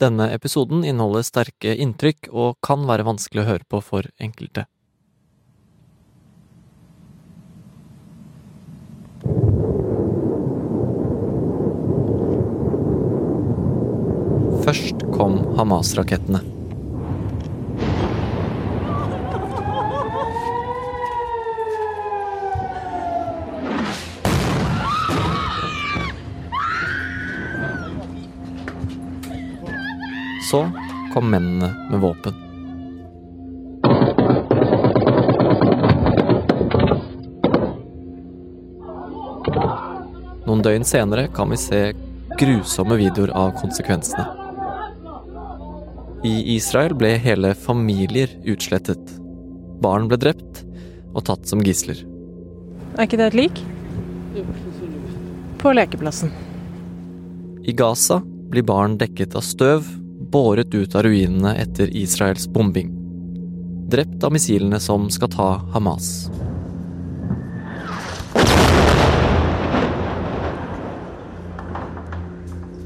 Denne episoden inneholder sterke inntrykk og kan være vanskelig å høre på for enkelte. Først kom Hamas-rakettene. Så kom mennene med våpen. Noen døgn senere kan vi se grusomme videoer av konsekvensene. I Israel ble hele familier utslettet. Barn ble drept og tatt som gisler. Er ikke det et lik? På lekeplassen. I Gaza blir barn dekket av støv, båret ut av ruinene etter Israels bombing. Drept av missilene som skal ta Hamas.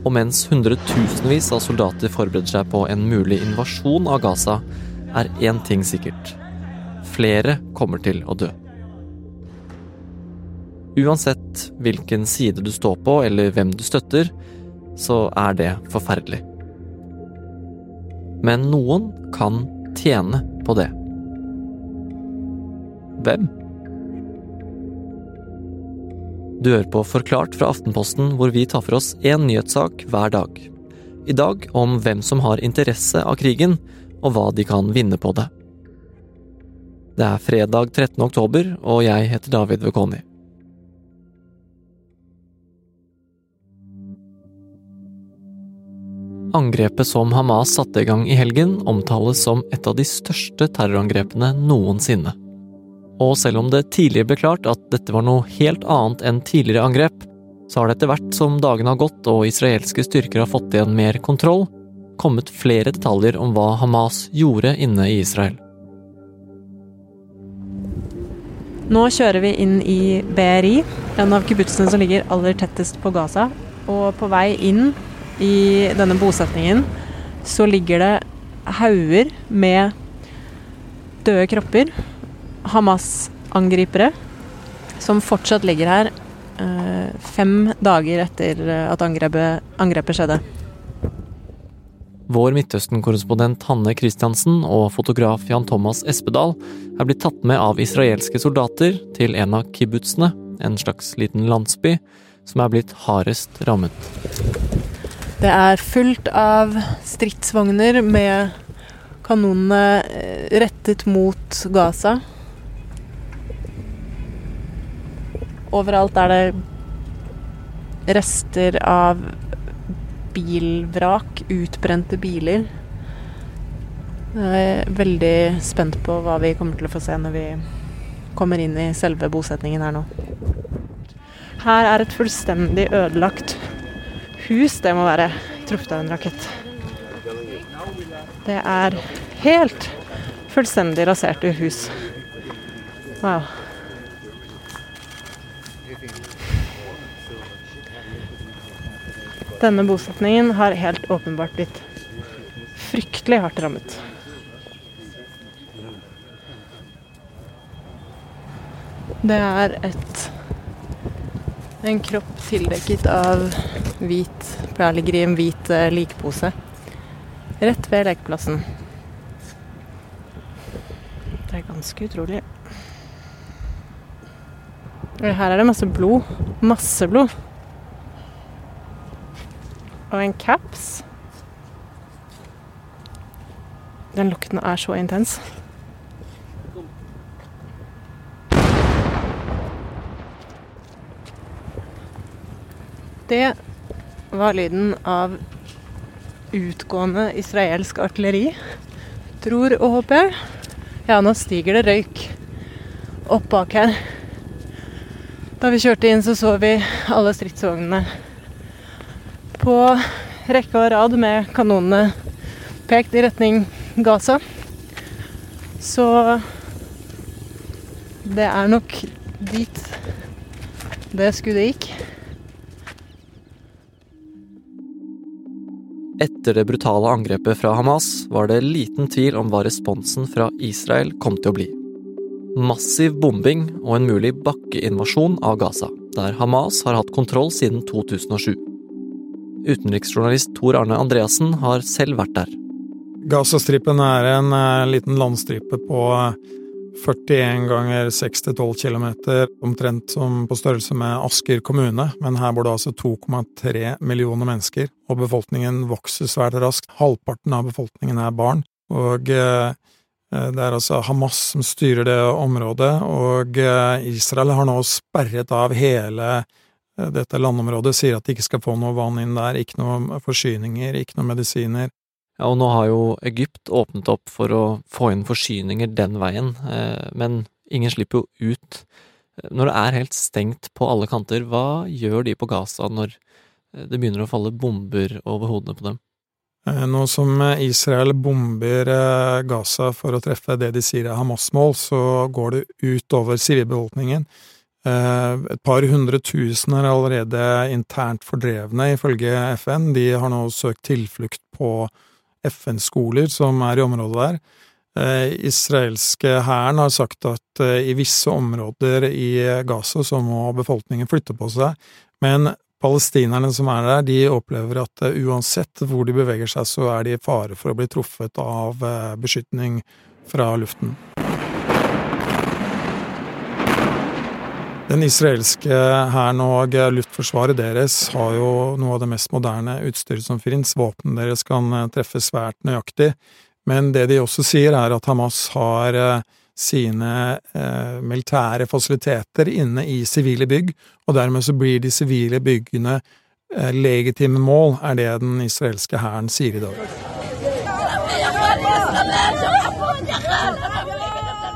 Og mens hundretusenvis av soldater forbereder seg på en mulig invasjon av Gaza, er én ting sikkert. Flere kommer til å dø. Uansett hvilken side du står på eller hvem du støtter, så er det forferdelig. Men noen kan tjene på det. Hvem? Du hører på Forklart fra Aftenposten, hvor vi tar for oss én nyhetssak hver dag. I dag om hvem som har interesse av krigen, og hva de kan vinne på det. Det er fredag 13. oktober, og jeg heter David Vekoni. Angrepet som Hamas satte i gang i helgen, omtales som et av de største terrorangrepene noensinne. Og selv om det tidligere ble klart at dette var noe helt annet enn tidligere angrep, så har det etter hvert som dagene har gått og israelske styrker har fått igjen mer kontroll, kommet flere detaljer om hva Hamas gjorde inne i Israel. Nå kjører vi inn i BRI, en av kibbutzene som ligger aller tettest på Gaza. Og på vei inn i denne bosetningen så ligger det hauger med døde kropper. Hamas-angripere som fortsatt ligger her eh, fem dager etter at angrepet, angrepet skjedde. Vår Midtøsten-korrespondent Hanne Christiansen og fotograf Jan Thomas Espedal er blitt tatt med av israelske soldater til en av kibbutzene, en slags liten landsby, som er blitt hardest rammet. Det er fullt av stridsvogner med kanonene rettet mot Gaza. Overalt er det rester av bilvrak, utbrente biler. Jeg er veldig spent på hva vi kommer til å få se når vi kommer inn i selve bosetningen her nå. Her er et fullstendig ødelagt hus. Det må være truffet av en rakett. Det er helt fullstendig raserte hus. Wow. Denne bosetningen har helt åpenbart blitt fryktelig hardt rammet. Det er et en kropp tildekket av hvit Pleier ligger hvit uh, likpose rett ved lekeplassen. Det er ganske utrolig. Her er det masse blod. Masse blod. Og en caps. Den lukten er så intens. Det var lyden av utgående israelsk artilleri. Tror og håper. Ja, nå stiger det røyk opp bak her. Da vi kjørte inn, så så vi alle stridsvognene på rekke og rad med kanonene pekt i retning Gaza. Så det er nok dit det skuddet gikk. Etter det brutale angrepet fra Hamas var det liten tvil om hva responsen fra Israel kom til å bli. Massiv bombing og en mulig bakkeinvasjon av Gaza, der Hamas har hatt kontroll siden 2007. Utenriksjournalist Tor Arne Andreassen har selv vært der. Gazastripen er en uh, liten landstripe på 41 ganger 6-12 km, omtrent som på størrelse med Asker kommune, men her bor det altså 2,3 millioner mennesker, og befolkningen vokser svært raskt. Halvparten av befolkningen er barn, og uh, det er altså Hamas som styrer det området, og Israel har nå sperret av hele dette landområdet, sier at de ikke skal få noe vann inn der, ikke noe forsyninger, ikke noe medisiner. Ja, og nå har jo Egypt åpnet opp for å få inn forsyninger den veien, eh, men ingen slipper jo ut. Når det er helt stengt på alle kanter, hva gjør de på Gaza når eh, det begynner å falle bomber over hodene på dem? Eh, nå som Israel bomber Gaza for å treffe det de sier er Hamas-mål, så går det ut over sivilbefolkningen. Et par hundre tusen er allerede internt fordrevne, ifølge FN. De har nå søkt tilflukt på FN-skoler som er i området der. Eh, israelske hæren har sagt at eh, i visse områder i Gaza så må befolkningen flytte på seg, men palestinerne som er der, de opplever at eh, uansett hvor de beveger seg, så er de i fare for å bli truffet av beskytning fra luften. Den israelske hæren og luftforsvaret deres har jo noe av det mest moderne utstyret som finnes. Våpnene deres kan eh, treffe svært nøyaktig. Men det de også sier, er at Hamas har eh, sine eh, militære fasiliteter inne i sivile bygg, og dermed så blir de sivile byggene legitime mål, er det den israelske hæren sier i dag.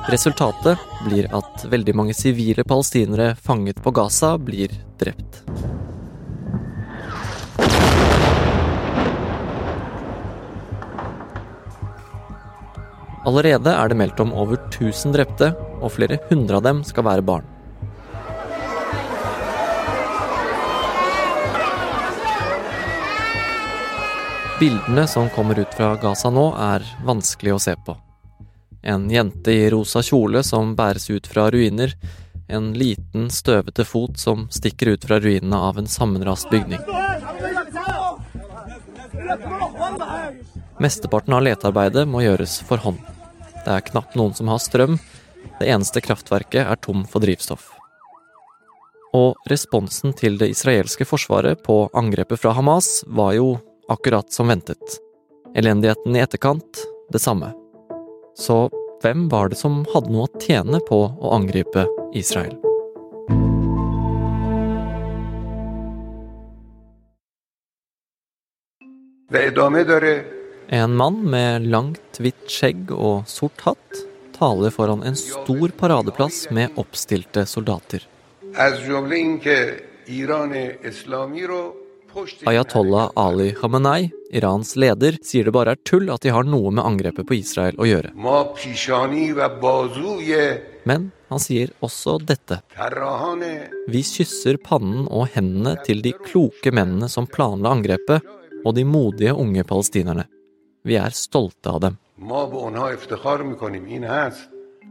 Resultatet blir at veldig mange sivile palestinere fanget på Gaza blir drept. Allerede er det meldt om over 1000 drepte, og flere hundre av dem skal være barn. Bildene som kommer ut fra Gaza nå, er vanskelig å se på. En jente i rosa kjole som bæres ut fra ruiner. En liten, støvete fot som stikker ut fra ruinene av en sammenrast bygning. Mesteparten av letearbeidet må gjøres for hånd. Det er knapt noen som har strøm. Det eneste kraftverket er tom for drivstoff. Og responsen til det israelske forsvaret på angrepet fra Hamas var jo akkurat som ventet. Elendigheten i etterkant det samme. Så hvem var det som hadde noe å tjene på å angripe Israel? En mann med langt, hvitt skjegg og sort hatt taler foran en stor paradeplass med oppstilte soldater. Ayatollah Ali Khamenei, Irans leder, sier det bare er tull at de har noe med angrepet på Israel å gjøre. Men han sier også dette. Vi kysser pannen og hendene til de kloke mennene som planla angrepet, og de modige unge palestinerne. Vi er stolte av dem.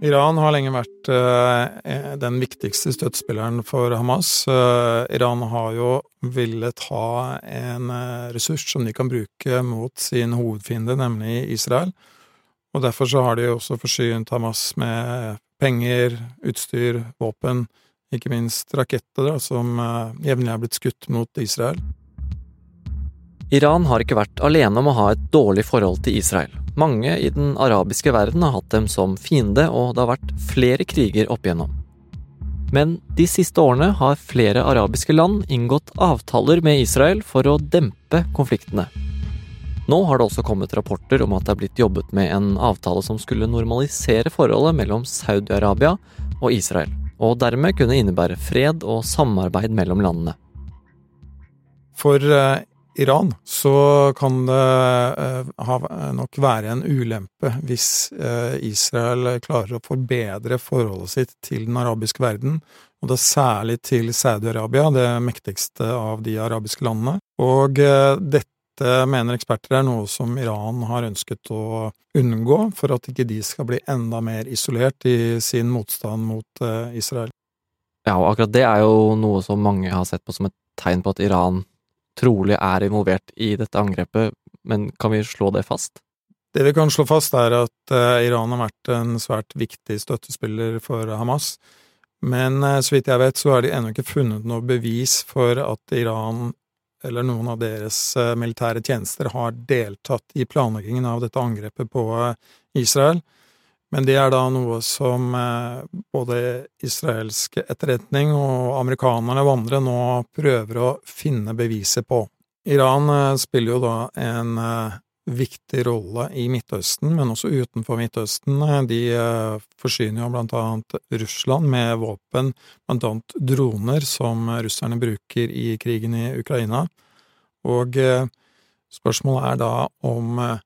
Iran har lenge vært uh, den viktigste støttespilleren for Hamas. Uh, Iran har jo villet ha en uh, ressurs som de kan bruke mot sin hovedfiende, nemlig Israel. Og derfor så har de også forsynt Hamas med penger, utstyr, våpen, ikke minst raketter, da, som jevnlig er blitt skutt mot Israel. Iran har ikke vært alene om å ha et dårlig forhold til Israel. Mange i den arabiske verden har hatt dem som fiende, og det har vært flere kriger opp igjennom. Men de siste årene har flere arabiske land inngått avtaler med Israel for å dempe konfliktene. Nå har det også kommet rapporter om at det er blitt jobbet med en avtale som skulle normalisere forholdet mellom Saudi-Arabia og Israel, og dermed kunne innebære fred og samarbeid mellom landene. For eh, Iran, så kan det uh, nok være en ulempe hvis uh, Israel klarer å forbedre forholdet sitt til den arabiske verden, og er særlig til Saudi-Arabia, det mektigste av de arabiske landene. Og uh, dette mener eksperter er noe som Iran har ønsket å unngå, for at ikke de skal bli enda mer isolert i sin motstand mot eh, Israel. Ja, og akkurat det er jo noe som mange har sett på som et tegn på at Iran trolig er involvert i dette angrepet, men kan vi slå det fast? Det vi kan slå fast, er at uh, Iran har vært en svært viktig støttespiller for Hamas. Men uh, så vidt jeg vet, så har de ennå ikke funnet noe bevis for at Iran eller noen av deres uh, militære tjenester har deltatt i planleggingen av dette angrepet på Israel. Men det er da noe som både israelsk etterretning og amerikanerne og andre nå prøver å finne beviset på. Iran spiller jo da en viktig rolle i Midtøsten, men også utenfor Midtøsten. De eh, forsyner jo blant annet Russland med våpen, blant annet droner, som russerne bruker i krigen i Ukraina. Og eh, spørsmålet er da om eh,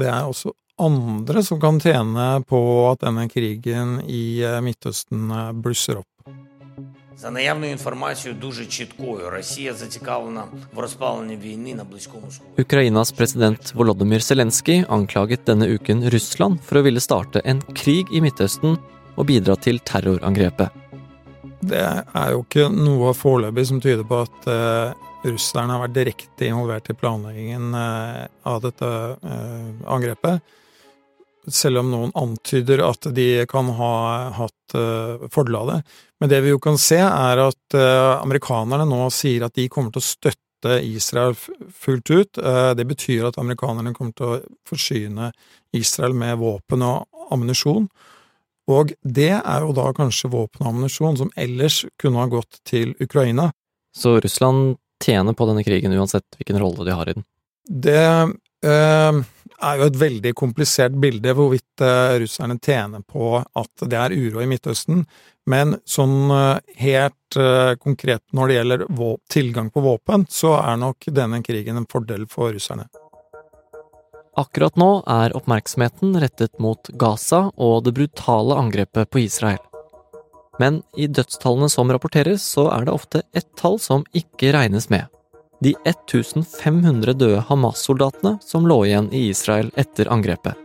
det er også andre som kan tjene på at denne krigen i eh, Midtøsten eh, blusser opp. Ukrainas president Volodymyr Zelenskyj anklaget denne uken Russland for å ville starte en krig i Midtøsten og bidra til terrorangrepet. Det er jo ikke noe foreløpig som tyder på at eh, russerne har vært direkte involvert i planleggingen av dette angrepet selv om noen antyder at de kan ha hatt uh, fordel av det. Men det vi jo kan se, er at uh, amerikanerne nå sier at de kommer til å støtte Israel fullt ut. Uh, det betyr at amerikanerne kommer til å forsyne Israel med våpen og ammunisjon. Og det er jo da kanskje våpen og ammunisjon som ellers kunne ha gått til Ukraina. Så Russland tjener på denne krigen uansett hvilken rolle de har i den? Det er jo et veldig komplisert bilde hvorvidt uh, russerne tjener på at det er uro i Midtøsten, men sånn uh, helt uh, konkret når det gjelder tilgang på våpen, så er nok denne krigen en fordel for russerne. Akkurat nå er oppmerksomheten rettet mot Gaza og det brutale angrepet på Israel. Men i dødstallene som rapporteres, så er det ofte ett tall som ikke regnes med de 1500 døde Hamas-soldatene som lå igjen i Israel etter angrepet.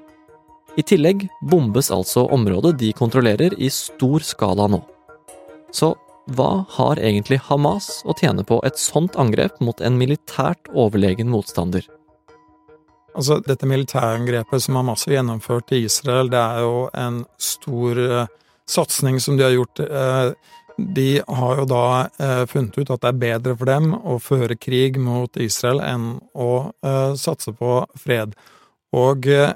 I tillegg bombes altså området de kontrollerer i stor skala nå. Så hva har egentlig Hamas å tjene på et sånt angrep mot en militært overlegen motstander? Altså, dette militærangrepet som Hamas har gjennomført i Israel, det er jo en stor uh, satsing som de har gjort. Uh, de har jo da eh, funnet ut at det er bedre for dem å føre krig mot Israel enn å eh, satse på fred. Og eh,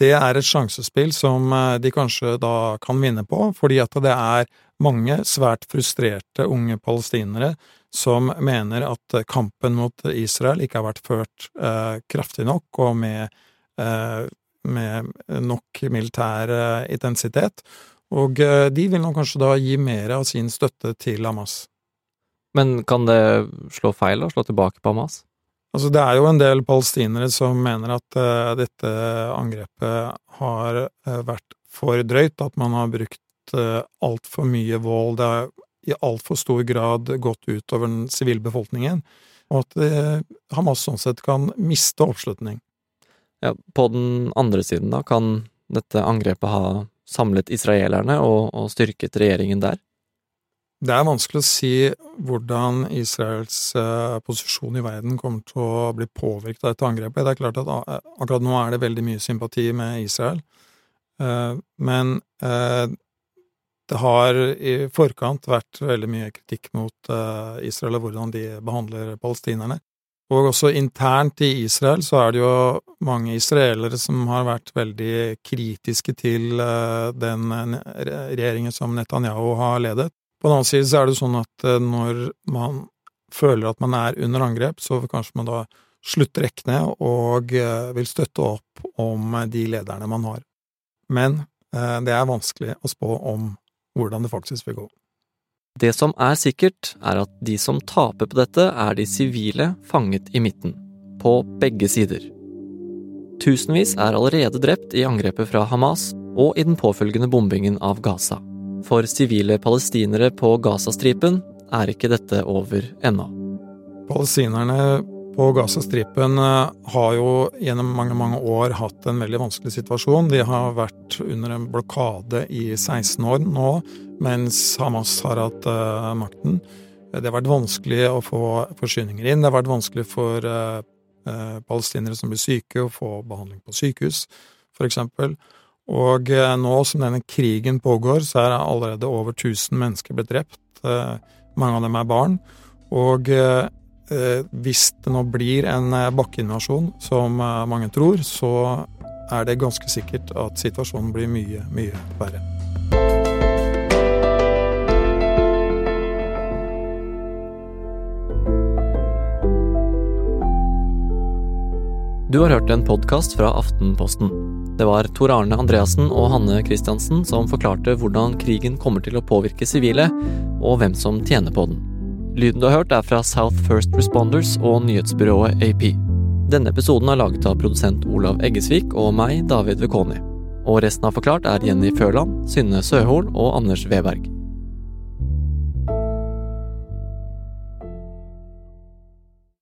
det er et sjansespill som eh, de kanskje da kan vinne på, fordi at det er mange svært frustrerte unge palestinere som mener at kampen mot Israel ikke har vært ført eh, kraftig nok og med, eh, med nok militær intensitet. Og eh, de vil nok kanskje da gi mer av sin støtte til Hamas. Men kan det slå feil og slå tilbake på Hamas? Altså, det er jo en del palestinere som mener at uh, dette angrepet har uh, vært for drøyt, at man har brukt uh, altfor mye vold. Det har i altfor stor grad gått utover den sivile befolkningen, og at uh, Hamas sånn sett kan miste oppslutning. Ja, på den andre siden, da, kan dette angrepet ha samlet israelerne og, og styrket regjeringen der? Det er vanskelig å si hvordan Israels uh, posisjon i verden kommer til å bli påvirket av dette angrepet. Det er klart at uh, akkurat nå er det veldig mye sympati med Israel, uh, men det har i forkant vært veldig mye kritikk mot Israel og hvordan de behandler palestinerne. Og også internt i Israel så er det jo mange israelere som har vært veldig kritiske til eh, den regjeringen som Netanyahu har ledet. På den annen side så er det sånn at eh, når man føler at man er under angrep, så kanskje man da slutter rekkene og eh, vil støtte opp om de lederne man har. Men det er vanskelig å spå om hvordan det faktisk vil gå. Det som er sikkert, er at de som taper på dette, er de sivile fanget i midten. På begge sider. Tusenvis er allerede drept i angrepet fra Hamas og i den påfølgende bombingen av Gaza. For sivile palestinere på Gazastripen er ikke dette over ennå. Palestinerne på Gazastripen har jo gjennom mange mange år hatt en veldig vanskelig situasjon. De har vært under en blokade i 16 år nå, mens Hamas har hatt uh, makten. Det har vært vanskelig å få forsyninger inn. Det har vært vanskelig for uh, uh, palestinere som blir syke, å få behandling på sykehus, f.eks. Og nå som denne krigen pågår, så er allerede over 1000 mennesker blitt drept. Mange av dem er barn. Og Eh, hvis det nå blir en eh, bakkeinvasjon, som eh, mange tror, så er det ganske sikkert at situasjonen blir mye, mye verre. Du har hørt en podkast fra Aftenposten. Det var Tor Arne Andreassen og Hanne Christiansen som forklarte hvordan krigen kommer til å påvirke sivile, og hvem som tjener på den. Lyden du har hørt, er fra South First Responders og nyhetsbyrået AP. Denne episoden er laget av produsent Olav Eggesvik og meg, David Vekoni. Og resten av Forklart er Jenny Førland, Synne Søhol og Anders Weberg.